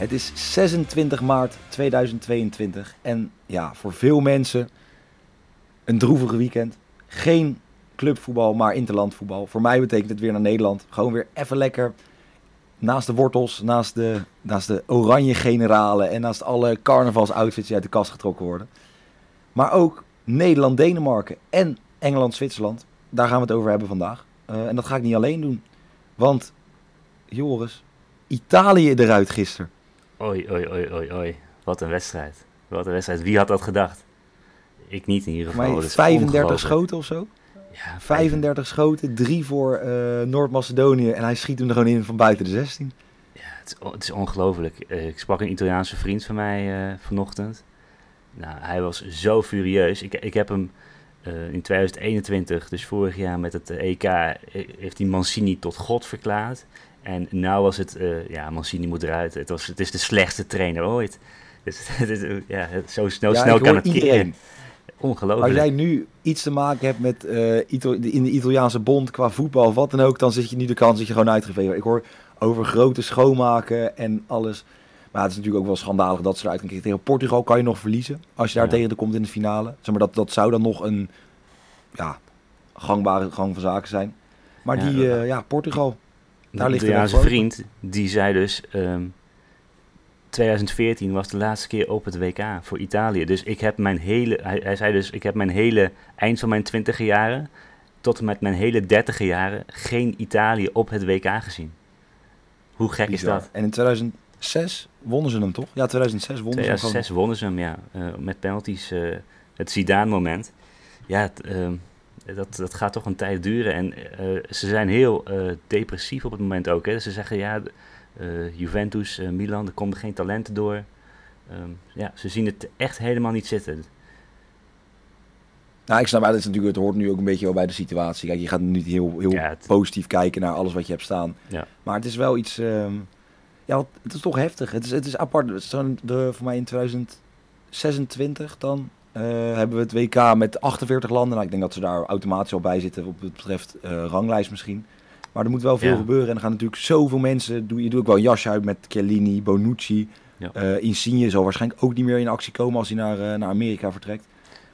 Het is 26 maart 2022 en ja, voor veel mensen een droevige weekend. Geen clubvoetbal, maar interlandvoetbal. Voor mij betekent het weer naar Nederland. Gewoon weer even lekker naast de wortels, naast de, naast de oranje generalen en naast alle carnavalsoutfits die uit de kast getrokken worden. Maar ook Nederland-Denemarken en Engeland-Zwitserland. Daar gaan we het over hebben vandaag. Uh, en dat ga ik niet alleen doen. Want, Joris, Italië eruit gisteren. Oei, oei, oei, oei, oei. Wat een wedstrijd. Wat een wedstrijd. Wie had dat gedacht? Ik niet in ieder geval. Maar 35 schoten of zo? Ja, 35 schoten, drie voor uh, Noord-Macedonië en hij schiet hem er gewoon in van buiten de 16. Ja, het is, het is ongelooflijk. Uh, ik sprak een Italiaanse vriend van mij uh, vanochtend. Nou, hij was zo furieus. Ik, ik heb hem in 2021, dus vorig jaar met het EK, heeft hij Mancini tot god verklaard. En nou was het, uh, ja, Mancini moet eruit. Het, was, het is de slechtste trainer ooit. Dus, ja, zo snel, ja, snel kan het iedereen. Ongelooflijk. Als jij nu iets te maken hebt met uh, in de Italiaanse bond qua voetbal of wat dan ook, dan zit je nu de kans dat je gewoon uitgeveegd Ik hoor over grote schoonmaken en alles. Maar het is natuurlijk ook wel schandalig dat ze eruit kunnen Tegen Portugal kan je nog verliezen als je daar ja. tegen komt in de finale. Zeg maar dat, dat zou dan nog een ja, gangbare gang van zaken zijn. Maar ja, die, uh, ja, Portugal, daar ligt Italiaanse vriend, die zei dus... Um, 2014 was de laatste keer op het WK voor Italië. Dus ik heb mijn hele... Hij, hij zei dus, ik heb mijn hele... Eind van mijn twintige jaren... Tot en met mijn hele dertige jaren... Geen Italië op het WK gezien. Hoe gek Bizar. is dat? En in 2006 wonnen ze hem toch? Ja, 2006 wonnen 2006 ze hem. 2006 wonnen ze hem, ja. Uh, met penalties. Uh, het Zidane-moment. Ja, het, uh, dat, dat gaat toch een tijd duren. En uh, ze zijn heel uh, depressief op het moment ook. Hè. Ze zeggen ja, uh, Juventus, Milan, er komen geen talenten door. Um, ja, ze zien het echt helemaal niet zitten. Nou, ik snap, dat is natuurlijk, het hoort nu ook een beetje wel bij de situatie. Kijk, je gaat nu heel, heel ja, het... positief kijken naar alles wat je hebt staan. Ja. Maar het is wel iets, um, ja, het is toch heftig. Het is, het is apart. Het is de, voor mij in 2026 dan hebben we het WK met 48 landen. Nou, ik denk dat ze daar automatisch al bij zitten op het betreft uh, ranglijst misschien. Maar er moet wel veel ja. gebeuren. En er gaan natuurlijk zoveel mensen. Doe, je doet ook wel een jasje uit met Chiellini, Bonucci. Ja. Uh, Insigne zal waarschijnlijk ook niet meer in actie komen als hij naar, naar Amerika vertrekt.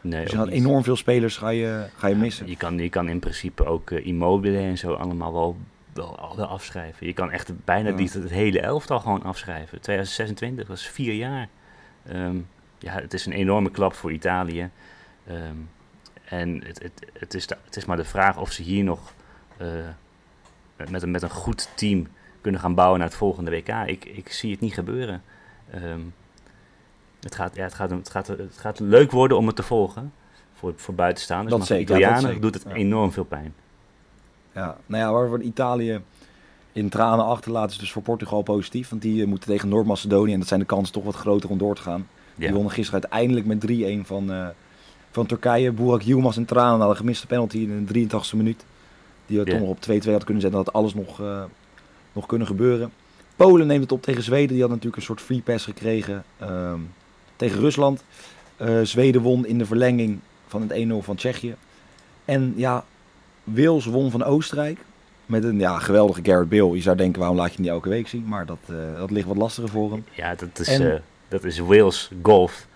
Nee, dus je gaat enorm veel spelers ga je, ga je missen. Je kan, je kan in principe ook Immobile en zo allemaal wel, wel, wel afschrijven. Je kan echt bijna die, het hele elftal gewoon afschrijven. 2026, dat is vier jaar. Um, ja, het is een enorme klap voor Italië. Um, en het, het, het, is de, het is maar de vraag of ze hier nog uh, met, een, met een goed team kunnen gaan bouwen naar het volgende WK. Ik, ik zie het niet gebeuren. Um, het, gaat, ja, het, gaat, het, gaat, het gaat leuk worden om het te volgen voor, voor buitenstaanders. Dat maar zeker, voor Italianen doet het enorm veel pijn. Ja, nou ja, waarvoor Italië in tranen achterlaten is dus voor Portugal positief. Want die uh, moeten tegen Noord-Macedonië en dat zijn de kansen toch wat groter om door te gaan. Die wonnen gisteren uiteindelijk met 3-1 van, uh, van Turkije. Burak Yilmaz en tranen na een gemiste penalty in de 83e minuut. Die we toch nog op 2-2 hadden kunnen zetten. Dat alles nog, uh, nog kunnen gebeuren. Polen neemt het op tegen Zweden. Die had natuurlijk een soort free pass gekregen uh, tegen Rusland. Uh, Zweden won in de verlenging van het 1-0 van Tsjechië. En ja, Wales won van Oostenrijk. Met een ja, geweldige Garrett Bale. Je zou denken, waarom laat je hem niet elke week zien? Maar dat, dat ligt wat lastiger voor hem. Ja, dat is... En, dat is Wales golf.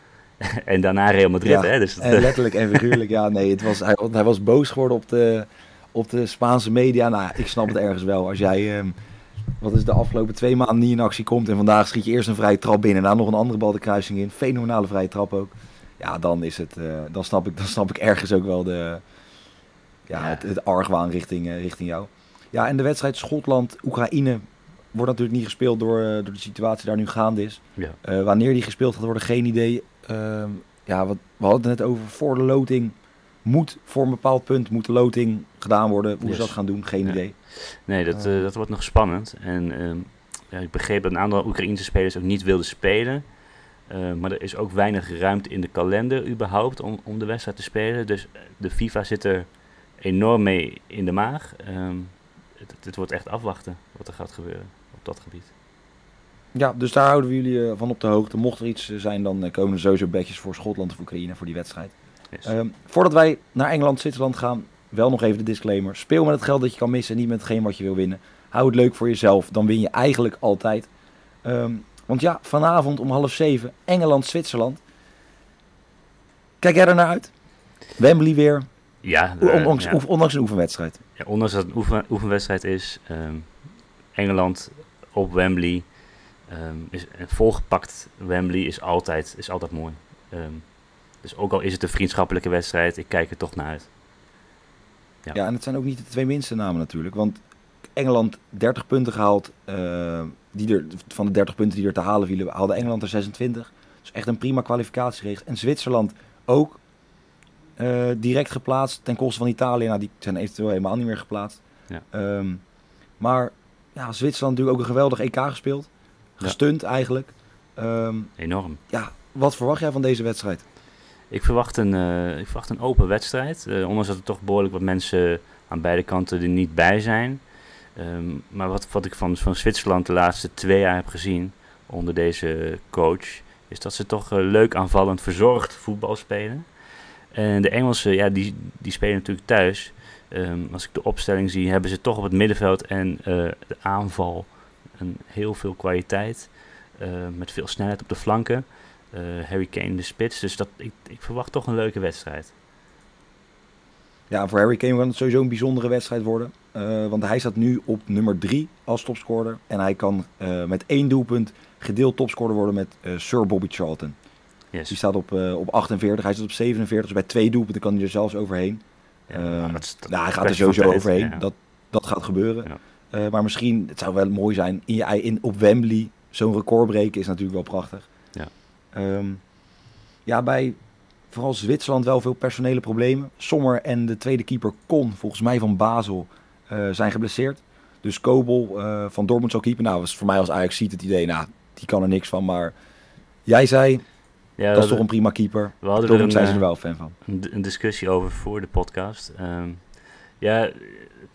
en daarna Real Madrid. Ja, hè? Dus en letterlijk en figuurlijk. ja, nee, het was, hij, hij was boos geworden op de, op de Spaanse media. Nou, ik snap het ergens wel. Als jij, um, wat is de afgelopen twee maanden niet in actie komt en vandaag schiet je eerst een vrije trap binnen en dan nog een andere bal de kruising in. Fenomenale vrije trap ook. Ja, dan is het, uh, dan, snap ik, dan snap ik ergens ook wel de, ja, ja. Het, het argwaan richting, uh, richting jou. Ja, en de wedstrijd Schotland-Oekraïne wordt natuurlijk niet gespeeld door, door de situatie daar nu gaande is. Ja. wanneer die gespeeld gaat worden, geen idee. Ehm, ja, wat, we hadden het net over voor de loting. Moet voor een bepaald punt moet de loting gedaan worden. Hoe ze dat gaan doen, geen idee. Nee, dat, dat wordt nog spannend. En ehm, ja, ik begreep dat een aantal Oekraïnse spelers ook niet wilden spelen. Maar er is ook weinig ruimte in de kalender überhaupt om, om de wedstrijd te spelen. Dus de FIFA zit er enorm mee in de maag. Het, het, wordt echt afwachten wat er gaat gebeuren op dat gebied. Ja, dus daar houden we jullie uh, van op de hoogte. Mocht er iets zijn, dan uh, komen er sowieso bedjes voor Schotland of Oekraïne voor die wedstrijd. Yes. Um, voordat wij naar Engeland, Zwitserland gaan, wel nog even de disclaimer. Speel met het geld dat je kan missen en niet met hetgeen wat je wil winnen. Hou het leuk voor jezelf, dan win je eigenlijk altijd. Um, want ja, vanavond om half zeven, Engeland-Zwitserland. Kijk jij er naar uit? Wembley weer. Ja, ondanks, ja. ondanks, een oefenwedstrijd. Ja, ondanks dat het een oefen, oefenwedstrijd is. Um, Engeland op Wembley. Um, is, een volgepakt Wembley is altijd, is altijd mooi. Um, dus ook al is het een vriendschappelijke wedstrijd, ik kijk er toch naar uit. Ja. ja, en het zijn ook niet de twee minste namen natuurlijk. Want Engeland 30 punten gehaald. Uh, die er, van de 30 punten die er te halen vielen, haalde Engeland er 26. Dus echt een prima kwalificatiereeks. En Zwitserland ook uh, direct geplaatst ten koste van Italië. Nou, die zijn eventueel helemaal niet meer geplaatst. Ja. Um, maar ja, Zwitserland natuurlijk ook een geweldig EK gespeeld. Gestunt ja. eigenlijk. Um, Enorm. Ja, wat verwacht jij van deze wedstrijd? Ik verwacht een, uh, ik verwacht een open wedstrijd. Uh, ondanks dat er toch behoorlijk wat mensen aan beide kanten er niet bij zijn. Um, maar wat, wat ik van, van Zwitserland de laatste twee jaar heb gezien onder deze coach, is dat ze toch uh, leuk aanvallend verzorgd voetbal spelen. En de Engelsen, ja, die, die spelen natuurlijk thuis. Um, als ik de opstelling zie, hebben ze toch op het middenveld en uh, de aanval een heel veel kwaliteit. Uh, met veel snelheid op de flanken. Harry Kane de spits. Dus dat, ik, ik verwacht toch een leuke wedstrijd. Ja, voor Harry Kane kan het sowieso een bijzondere wedstrijd worden. Uh, want hij staat nu op nummer 3 als topscorer. En hij kan uh, met één doelpunt gedeeld topscorer worden met uh, Sir Bobby Charlton. Yes. Die staat op, op 48, hij staat op 47. Dus bij twee doelpunten kan hij er zelfs overheen. Ja, nou, dat nou, hij gaat er sowieso tijd, overheen. Dat, dat gaat gebeuren. Ja. maar misschien, het zou wel mooi zijn, in je, in, op Wembley zo'n record breken is natuurlijk wel prachtig. Ja, um, ja bij vooral Zwitserland wel veel personele problemen. Sommer en de tweede keeper Kon, volgens mij van Basel, uh, zijn geblesseerd. Dus Kobel uh, van Dortmund zou keeper. Nou, was voor mij als Ajax ziet het idee, nou, die kan er niks van. Maar jij zei, ja, dat is toch een prima keeper. We hadden een, zijn ze er wel fan van. Een, discussie over voor de podcast. Um, ja,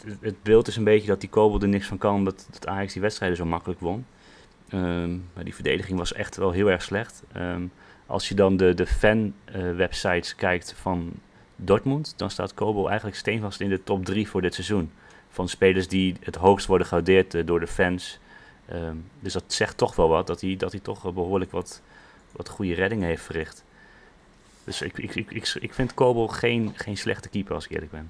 het, het, beeld is een beetje dat die Kobel er niks van kan, omdat dat Ajax die wedstrijden zo makkelijk won. Um, maar die verdediging was echt wel heel erg slecht. Um, als je dan de, de fan-websites uh, kijkt van Dortmund, dan staat Kobel eigenlijk steenvast in de top 3 voor dit seizoen. Van spelers die het hoogst worden gewaardeerd uh, door de fans. Um, dus dat zegt toch wel wat, dat hij, dat hij toch behoorlijk wat, wat goede reddingen heeft verricht. Dus ik, ik, ik, ik, ik vind Kobel geen, geen slechte keeper, als ik eerlijk ben.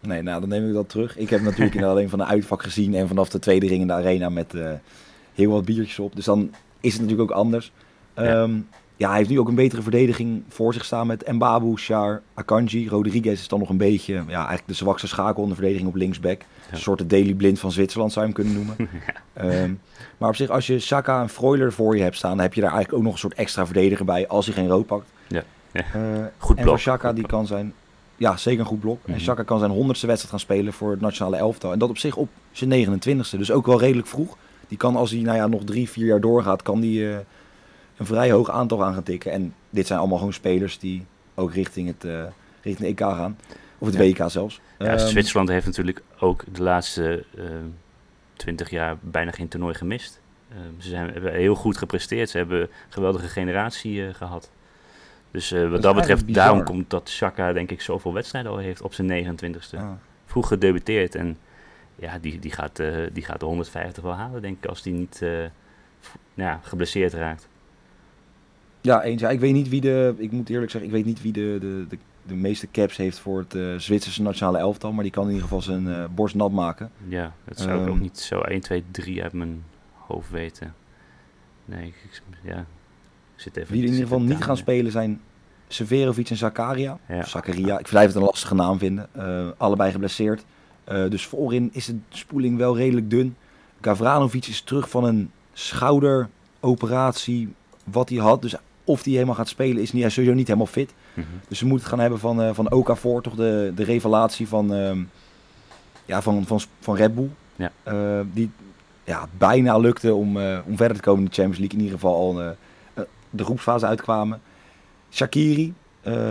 Nee, nou, dan neem ik dat terug. Ik heb natuurlijk alleen van de uitvak gezien en vanaf de tweede ring in de arena met uh, heel wat biertjes op. Dus dan is het natuurlijk ook anders. Ja. Um, ja, hij heeft nu ook een betere verdediging voor zich staan met Mbabu, Char, Akanji. Rodriguez is dan nog een beetje ja, eigenlijk de zwakste schakel in de verdediging op linksback. Ja. Een soort de Daily Blind van Zwitserland zou je hem kunnen noemen. ja. um, maar op zich, als je Saka en Freuler voor je hebt staan, dan heb je daar eigenlijk ook nog een soort extra verdediger bij als hij geen rood pakt. Ja. ja. Uh, goed blok. En Saka die kan zijn, ja zeker een goed blok. En Saka kan zijn honderdste wedstrijd gaan spelen voor het nationale elftal. En dat op zich op zijn 29ste, dus ook wel redelijk vroeg. Die kan als hij nou ja, nog drie, vier jaar doorgaat, kan die... Uh, een vrij hoog aantal aan gaan tikken. En dit zijn allemaal gewoon spelers die ook richting het, uh, richting de EK gaan. Of het ja. WK zelfs. Ja, um, Zwitserland heeft natuurlijk ook de laatste uh, twintig jaar bijna geen toernooi gemist. Uh, ze zijn, hebben heel goed gepresteerd. Ze hebben een geweldige generatie uh, gehad. Dus wat dat, dat betreft, bizar. daarom komt dat Chaka denk ik zoveel wedstrijden al heeft op zijn 29ste. Ah. Vroeg gedebuteerd en ja, die, die, gaat, die gaat de 150 wel halen denk ik als die niet ja, geblesseerd raakt. Ja, eens. Ja, ik weet niet wie de. Ik moet eerlijk zeggen, ik weet niet wie de, de, de, de meeste caps heeft voor het uh, Zwitserse nationale elftal. Maar die kan in ieder geval zijn uh, borst nat maken. Ja, dat zou um, ik ook niet zo 1, 2, 3 uit mijn hoofd weten. Nee, ik, ja. Ik zit even. Wie in ieder geval niet gaan spelen zijn Severovic en Zakaria. Ja. Zakaria, ik blijf het een lastige naam vinden. Uh, allebei geblesseerd. dus voorin is de spoeling wel redelijk dun. Gavranovic is terug van een schouderoperatie wat hij had. Dus of hij helemaal gaat spelen is niet, sowieso niet helemaal fit. Mhm. Dus we moeten het gaan hebben van, uh, van Okafor, toch de, de revelatie van, uh, ja, van, van, van Red Bull. Ja. Uh, die ja, bijna lukte om, uh, om verder te komen in de Champions League. In ieder geval al de groepsfase uitkwamen. Shakiri,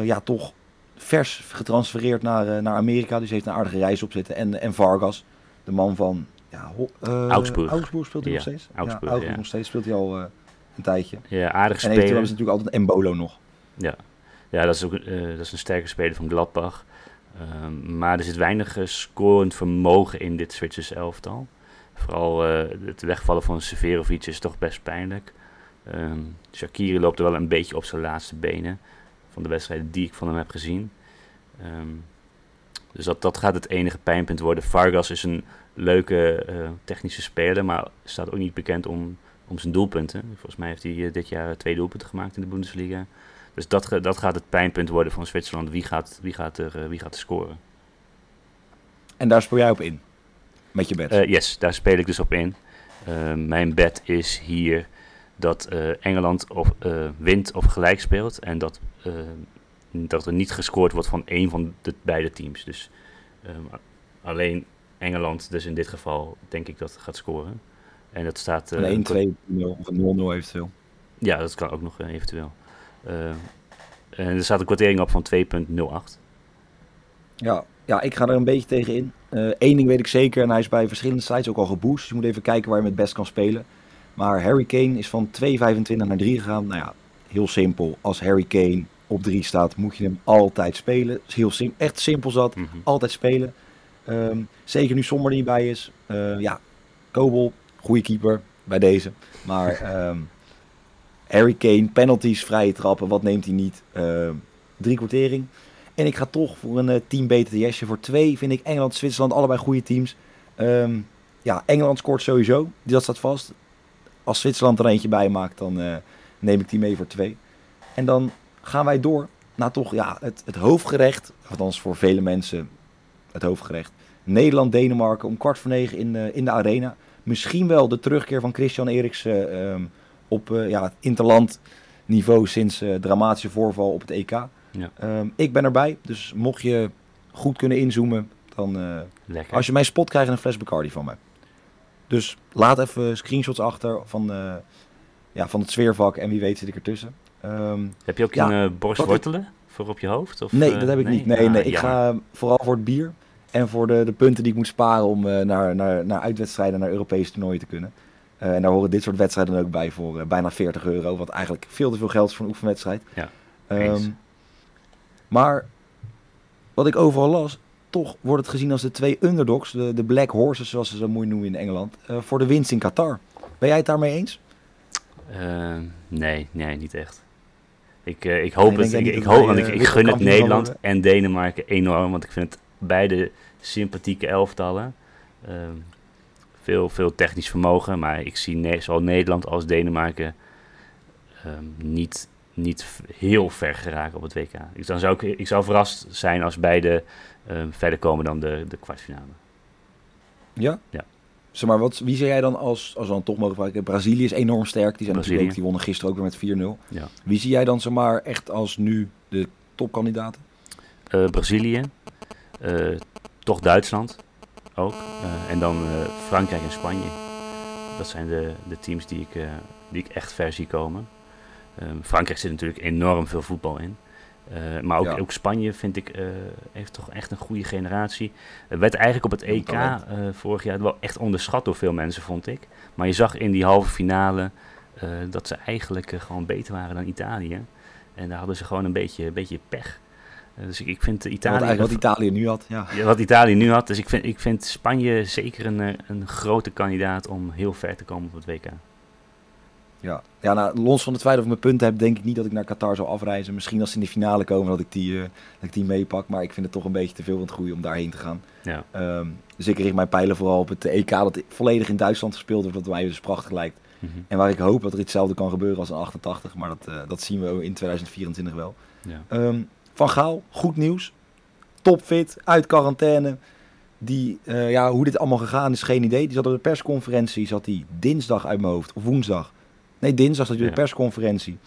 ja, toch vers getransfereerd naar, naar Amerika. Dus heeft een aardige reis op zitten. En, en Vargas, de man van ja, Augsburg. Augsburg speelt hij ja, nog steeds. Augsburg, ja, Augsburg nog steeds speelt hij al een tijdje. Ja, aardig En speler. eventueel hebben ze natuurlijk altijd Embolo nog. Ja, ja dat, is ook, uh, dat is een sterke speler van Gladbach. Um, maar er zit weinig uh, scorend vermogen in dit Zwitsers elftal. Vooral uh, het wegvallen van Severovic is toch best pijnlijk. Um, Shakiri loopt er wel een beetje op zijn laatste benen. Van de wedstrijden die ik van hem heb gezien. Um, dus dat, dat gaat het enige pijnpunt worden. Vargas is een leuke technische speler, maar staat ook niet bekend om om zijn doelpunten. Volgens mij heeft hij uh, dit jaar twee doelpunten gemaakt in de Bundesliga. Dus dat, dat gaat het pijnpunt worden van Zwitserland. Wie gaat, wie gaat, er, uh, wie gaat er scoren? En daar speel jij op in? Met je bed? Uh, yes, daar speel ik dus op in. mijn bed is hier dat Engeland of, wint of gelijk speelt. En dat, dat er niet gescoord wordt van één van de beide teams. Dus alleen Engeland, dus in dit geval, denk ik dat gaat scoren. En dat staat... Uh, een 1-2-0 of een 0-0 eventueel. Ja, dat kan ook nog uh, eventueel. Uh, en er staat een kwartering op van 2,08. Ja, ja, ik ga er een beetje tegen in. Eén ding weet ik zeker, en hij is bij verschillende sites ook al geboost. Dus je moet even kijken waar je met best kan spelen. Maar Harry Kane is van 2,25 naar 3 gegaan. Nou ja, heel simpel. Als Harry Kane op 3 staat, moet je hem altijd spelen. is heel sim echt simpel zat. Mm -hmm. Altijd spelen. Um, zeker nu Sommer niet bij is. Uh, ja, Kobel, goede keeper bij deze. Maar um, Harry Kane, penalties, vrije trappen, wat neemt hij niet? Uh, drie kwartering. En ik ga toch voor een uh, team BTTS'je. Voor twee vind ik Engeland, Zwitserland allebei goede teams. Um, ja, Engeland scoort sowieso. Dat staat vast. Als Zwitserland er eentje bij maakt, dan uh, neem ik die mee voor twee. En dan gaan wij door naar toch ja, het, het hoofdgerecht. Althans voor vele mensen het hoofdgerecht. Nederland-Denemarken om kwart voor negen in, uh, in de arena misschien wel de terugkeer van Christian Eriksen uh, um, op uh, ja, het interland niveau sinds uh, dramatische voorval op het EK. Ja. Um, ik ben erbij, dus mocht je goed kunnen inzoomen, dan als je mijn spot krijgt een fles Bacardi van mij. Dus laat even screenshots achter van, ja, van het sfeervak en wie weet zit ik ertussen. Um, heb je ook ja, een borst wortelen voor op je hoofd? Of, nee, dat heb ik nee? niet. Nee, nee. Ah, ik ga vooral voor het bier. En voor de, de punten die ik moet sparen om uh, naar, naar, naar uitwedstrijden, naar Europese toernooien te kunnen. Uh, en daar horen dit soort wedstrijden ook bij voor uh, bijna 40 euro. Wat eigenlijk veel te veel geld is voor een oefenwedstrijd. Ja, um, maar wat ik overal las, toch wordt het gezien als de twee underdogs, de, de Black Horses zoals ze zo mooi noemen in Engeland, uh, voor de winst in Qatar. Ben jij het daarmee eens? Nee, nee, niet echt. Ik, ik hoop Nee, het. Ik, ik, hoop, want ik, eh, ik gun het Nederland en Denemarken enorm. Want ik vind het beide sympathieke elftallen. Ehm, veel, veel technisch vermogen. Maar ik zie ne zowel Nederland als Denemarken ehm, niet, niet heel ver geraken op het WK. Ik, dan zou ik, ik zou verrast zijn als beide ehm, verder komen dan de, de kwartfinale. Ja? Ja. Zeg maar, wat, wie zie jij dan als, als we dan toch mogen vragen, Brazilië is enorm sterk. Die, zijn Brazilië. natuurlijk ook, die wonnen gisteren ook weer met 4-0. Ja. Wie zie jij dan zeg maar echt als nu de topkandidaten? Eh, Brazilië, toch Duitsland ook. Eh, en dan eh, Frankrijk en Spanje. Dat zijn de, de teams die ik, eh, die ik echt ver zie komen. Ehm, Frankrijk zit natuurlijk enorm veel voetbal in. Eh, maar ook, Ja. ook Spanje vind ik, eh, heeft toch echt een goede generatie. Het werd eigenlijk op het EK eh, vorig jaar wel echt onderschat door veel mensen, vond ik. Maar je zag in die halve finale eh, dat ze eigenlijk eh, gewoon beter waren dan Italië. En daar hadden ze gewoon een beetje, een beetje pech. Eh, dus ik, ik vind Italië... wat Italië nu had. Ja. Ja, wat Italië nu had. Dus ik vind, ik vind Spanje zeker een, eh, een grote kandidaat om heel ver te komen op het WK. Ja, ja nou, los van het feit dat ik mijn punten heb, denk ik niet dat ik naar Qatar zou afreizen. Misschien als ze in de finale komen dat ik die, eh, dat ik die meepak. Maar ik vind het toch een beetje te veel van het goede om daarheen te gaan. Ja, Ehm, dus ik richt mijn pijlen vooral op het EK dat volledig in Duitsland gespeeld wordt. Wat mij dus prachtig lijkt. Mhm. En waar ik hoop dat er hetzelfde kan gebeuren als in 88. Maar dat, dat zien we in 2024 wel. ja. Ehm, van Gaal, goed nieuws. Topfit, uit quarantaine. die, uh, ja, hoe dit allemaal gegaan is, geen idee. Die zat op de persconferentie, zat hij dinsdag uit mijn hoofd, of woensdag. Nee, dinsdag zat hij op de persconferentie.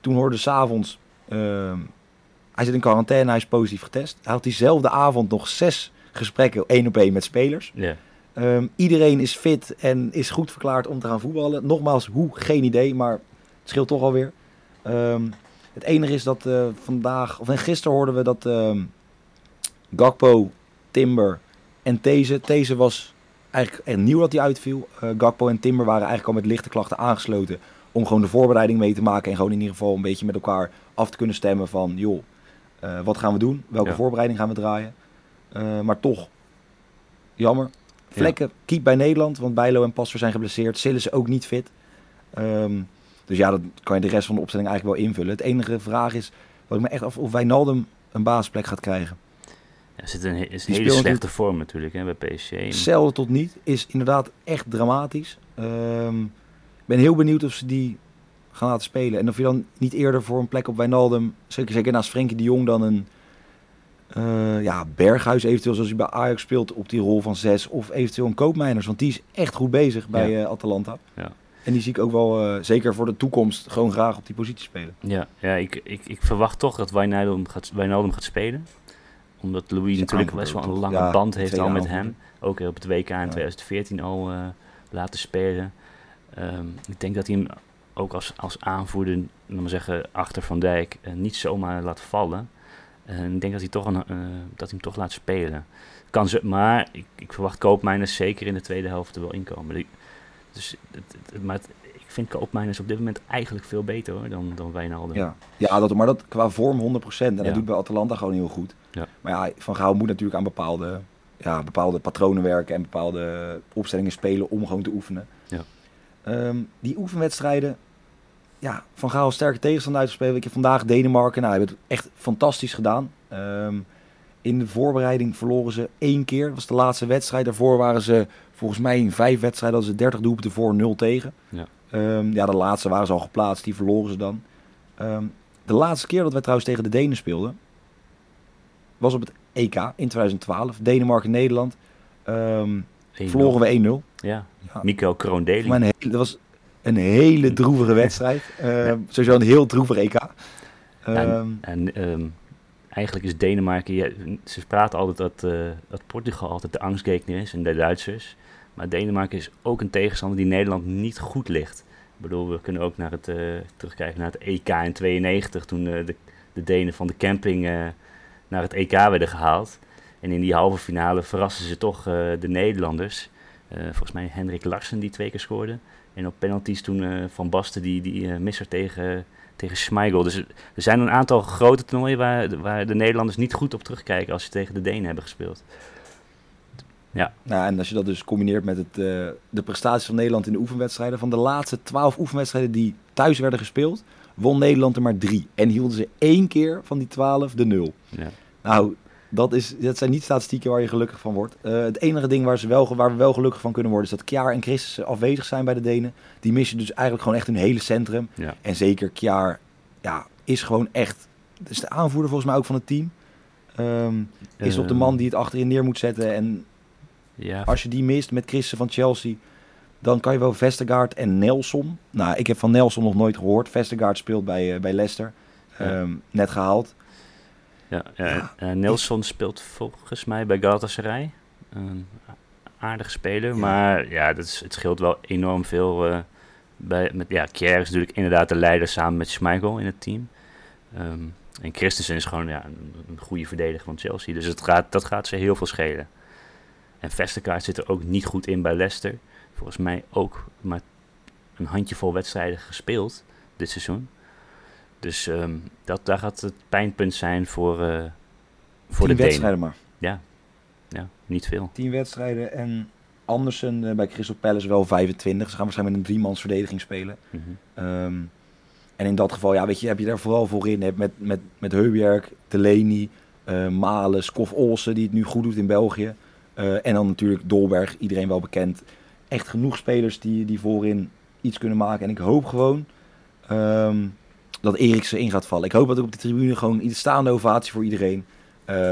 Toen hoorde s'avonds, uh, hij zit in quarantaine, hij is positief getest. Hij had diezelfde avond nog zes gesprekken, één op één met spelers. Ja. Um, iedereen is fit en is goed verklaard om te gaan voetballen. Nogmaals, hoe, geen idee, maar het scheelt toch alweer. Um, het enige is dat uh, vandaag, of gisteren hoorden we dat um, Gakpo, Timber en These. These was eigenlijk echt nieuw dat hij uitviel. Uh, Gakpo en Timber waren eigenlijk al met lichte klachten aangesloten. Om gewoon de voorbereiding mee te maken. En gewoon in ieder geval een beetje met elkaar af te kunnen stemmen van... joh, uh, wat gaan we doen? Welke ja. voorbereiding gaan we draaien? Maar toch, jammer. Vlekken, ja. keep bij Nederland. Want Bijlo en Passer zijn geblesseerd. Sillen ze ook niet fit. Um, dus ja, dan kan je de rest van de opstelling eigenlijk wel invullen. Het enige vraag is, wat ik me echt af of Wijnaldum een basisplek gaat krijgen. Ja, zit een, is een hele slechte vorm natuurlijk hè, bij PSG. Zelden tot niet. Is inderdaad echt dramatisch. Ik um, ben heel benieuwd of ze die gaan laten spelen. En of je dan niet eerder voor een plek op Wijnaldum, zeker, zeker naast Frenkie de Jong, dan een uh, ja, Berghuis eventueel, zoals hij bij Ajax speelt, op die rol van zes. Of eventueel een Koopmeiners, want die is echt goed bezig bij ja. uh, Atalanta. Ja. En die zie ik ook wel, uh, zeker voor de toekomst, gewoon graag op die positie spelen. Ja, ja ik, ik, ik verwacht toch dat Wijnaldum gaat, Wijnaldum gaat spelen. Omdat Louis natuurlijk best wel een lange ja, band heeft al met hem. Ook op het WK in ja. 2014 al uh, laten spelen. Um, ik denk dat hij hem ook als, als aanvoerder, maar zeggen, achter Van Dijk, uh, niet zomaar laat vallen. En ik denk dat hij, toch een, dat hij hem toch laat spelen. Kan ze, maar ik, ik verwacht Koopmeiners zeker in de tweede helft er wel inkomen. Dus het, het, maar het, ik vind Koopmeiners op dit moment eigenlijk veel beter hoor, dan, dan Wijnaldum. Ja, ja dat, maar dat qua vorm 100%. En dat doet bij Atalanta gewoon heel goed. Ja. Maar ja, Van Gaal moet natuurlijk aan bepaalde, ja, bepaalde patronen werken en bepaalde opstellingen spelen om gewoon te oefenen. Ja. Ehm, die oefenwedstrijden, ja, Van Gaal sterke tegenstander uitgespeeld. Ik heb vandaag Denemarken, nou, hebben het echt fantastisch gedaan. Ehm, in de voorbereiding verloren ze één keer. Dat was de laatste wedstrijd. Daarvoor waren ze volgens mij in vijf wedstrijden hadden ze 30 doelpunten voor 0 tegen. Ja. Ehm, ja, de laatste waren ze al geplaatst. Die verloren ze dan. Ehm, de laatste keer dat wij trouwens tegen de Denen speelden was op het EK in 2012. Denemarken-Nederland. Ehm, 1-0. verloren we 1-0. Ja, Ja. Nico Kroondeling. Dat was een hele droevige wedstrijd. Ehm, Sowieso een heel droevig EK. Ehm, En, en ehm, eigenlijk is Denemarken, ja, ze praten altijd dat, eh, dat Portugal altijd de angstgekner is en de Duitsers. Maar Denemarken is ook een tegenstander die Nederland niet goed ligt. Ik bedoel, we kunnen ook naar het, eh, terugkijken naar het EK in 92, toen eh, de, de Denen van de camping naar het EK werden gehaald. En in die halve finale verrassen ze toch de Nederlanders. Volgens mij Hendrik Larsen die twee keer scoorde. En op penalties toen Van Basten die, die misser tegen, tegen Schmeichel. Dus er zijn een aantal grote toernooien waar, waar de Nederlanders niet goed op terugkijken als ze tegen de Denen hebben gespeeld. Nou, en als je dat dus combineert met het, eh, de prestaties van Nederland in de oefenwedstrijden. Van de laatste twaalf oefenwedstrijden die thuis werden gespeeld, won Nederland er maar drie. En hielden ze één keer van die twaalf de nul. Ja. Nou, dat, is, dat zijn niet statistieken waar je gelukkig van wordt. Eh, het enige ding waar, ze wel, waar we wel gelukkig van kunnen worden, is dat Kjaar en Christensen afwezig zijn bij de Denen. Die missen dus eigenlijk gewoon echt hun hele centrum. Ja. En zeker Kjaar ja, is gewoon echt, is de aanvoerder volgens mij ook van het team. Ehm, is op de man die het achterin neer moet zetten. En Ja, als je die mist met Christen van Chelsea, dan kan je wel Vestergaard en Nelson. Nou, ik heb van Nelson nog nooit gehoord. Vestergaard speelt bij, eh, bij Leicester. Ja. Ehm, net gehaald. Ja, ja. Ja. eh, Nelson speelt volgens mij bij Galatasaray. Een aardige speler, Ja. maar ja, dat is, het scheelt wel enorm veel. eh, bij, met, ja, Kjaer is natuurlijk inderdaad de leider samen met Schmeichel in het team. Ehm, en Christensen is gewoon ja, een, een goede verdediger van Chelsea. Dus het gaat, dat gaat ze heel veel schelen. En Vestergaard zit er ook niet goed in bij Leicester. Volgens mij ook maar een handjevol wedstrijden gespeeld dit seizoen. Dus ehm, dat, daar gaat het pijnpunt zijn voor, eh, voor de Tien Denen. wedstrijden maar. Ja, niet veel. 10 wedstrijden. En Andersen eh, bij Crystal Palace wel 25. Ze gaan waarschijnlijk met een driemans verdediging spelen. Mhm. Ehm, en in dat geval, ja, weet je, heb je daar vooral voor in. Met, met, met Heubjerg, Delaney, eh Malen, Skof Olsen, die het nu goed doet in België. En dan natuurlijk Dolberg, iedereen wel bekend. Echt genoeg spelers die, die voorin iets kunnen maken. En ik hoop gewoon ehm, dat Eriksen in gaat vallen. Ik hoop dat ook op de tribune gewoon een staande ovatie voor iedereen.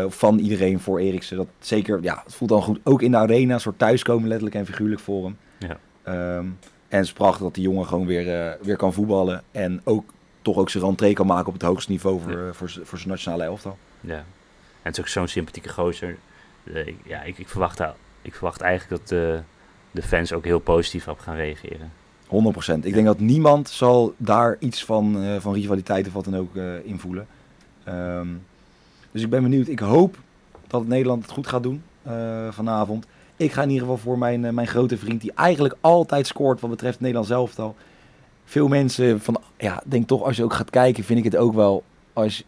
van iedereen voor Eriksen. Dat zeker, ja, het voelt dan goed. Ook in de arena, een soort thuiskomen letterlijk en figuurlijk voor hem. Ja. Ehm, en het is prachtig dat die jongen gewoon weer, weer kan voetballen. En ook toch ook zijn rentree kan maken op het hoogste niveau voor, voor, voor zijn nationale elftal. Ja, en het is ook zo'n sympathieke gozer. ja, ik, ik, verwacht, ik verwacht eigenlijk dat de, de fans ook heel positief op gaan reageren. 100%. Ik denk dat niemand zal daar iets van, uh, van rivaliteit of wat dan ook uh, in. Ehm, dus ik ben benieuwd. Ik hoop dat Nederland het goed gaat doen uh, vanavond. Ik ga in ieder geval voor mijn, mijn grote vriend, die eigenlijk altijd scoort wat betreft Nederland zelf al. Veel mensen van, ja, denk toch als je ook gaat kijken, vind ik het ook wel als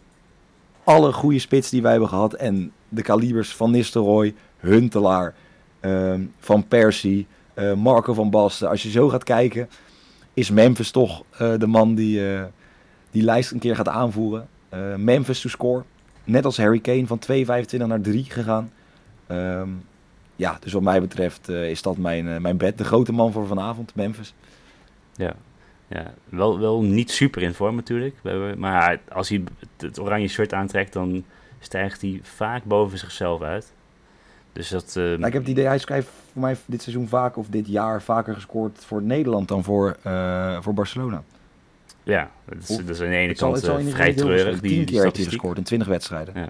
alle goede spits die wij hebben gehad en de kalibers van Nistelrooy, Huntelaar, ehm, Van Persie, uh, Marco van Basten. Als je zo gaat kijken, is Memphis toch uh, de man die uh, die lijst een keer gaat aanvoeren. Memphis to score. Net als Harry Kane van 2,25 naar 3 gegaan. Um, ja, dus wat mij betreft is dat mijn, mijn bed. De grote man voor vanavond, Memphis. Ja, ja, wel, wel niet super in vorm natuurlijk. Maar als hij het oranje shirt aantrekt, dan stijgt hij vaak boven zichzelf uit. Dus dat, uh, ik heb het idee, hij schrijft voor mij dit seizoen vaak of dit jaar vaker gescoord voor Nederland dan voor, uh, voor Barcelona. Ja, dat is, dat is aan de ene kant zal, uh, vrij treurig. Die, Tien keer heeft hij gescoord in 20 wedstrijden. Ja.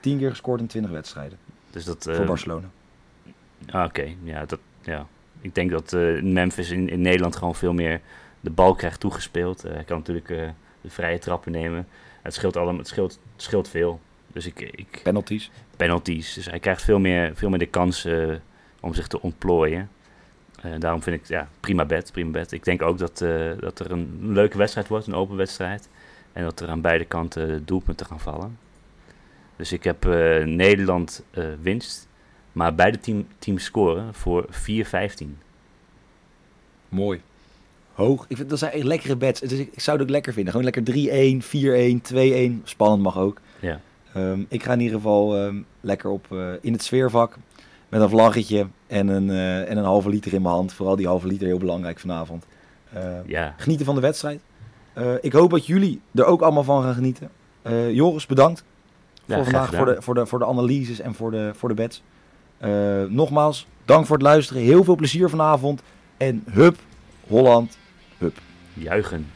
Tien keer gescoord in 20 wedstrijden. Dus dat, voor Barcelona. Ah, oké, okay. ja, dat, ja. Ik denk dat Memphis in, in Nederland gewoon veel meer de bal krijgt toegespeeld. hij kan natuurlijk de vrije trappen nemen. Het scheelt, allemaal, het scheelt, het scheelt veel. Dus ik, ik, penalties? Penalties. Dus hij krijgt veel meer, veel meer de kans uh, om zich te ontplooien. Uh, daarom vind ik, ja, prima bed, prima bed. Ik denk ook dat, uh, dat er een leuke wedstrijd wordt, een open wedstrijd. En dat er aan beide kanten doelpunten gaan vallen. Dus ik heb Nederland winst, maar beide team, teams scoren voor 4-15. Mooi. Hoog. Ik vind, dat zijn echt lekkere beds. Dus ik, ik zou het ook lekker vinden. Gewoon lekker 3-1, 4-1, 2-1. Spannend mag ook. Ja. Um, ik ga in ieder geval um, lekker op uh, in het sfeervak met een vlaggetje en een, uh, en een halve liter in mijn hand. Vooral die halve liter heel belangrijk vanavond. Uh, ja. Genieten van de wedstrijd. ik hoop dat jullie er ook allemaal van gaan genieten. Joris, bedankt ja, voor vandaag, voor de, voor, de, voor de analyses en voor de, voor de bets. nogmaals, dank voor het luisteren. Heel veel plezier vanavond. En hup, Holland, hup. Juichen.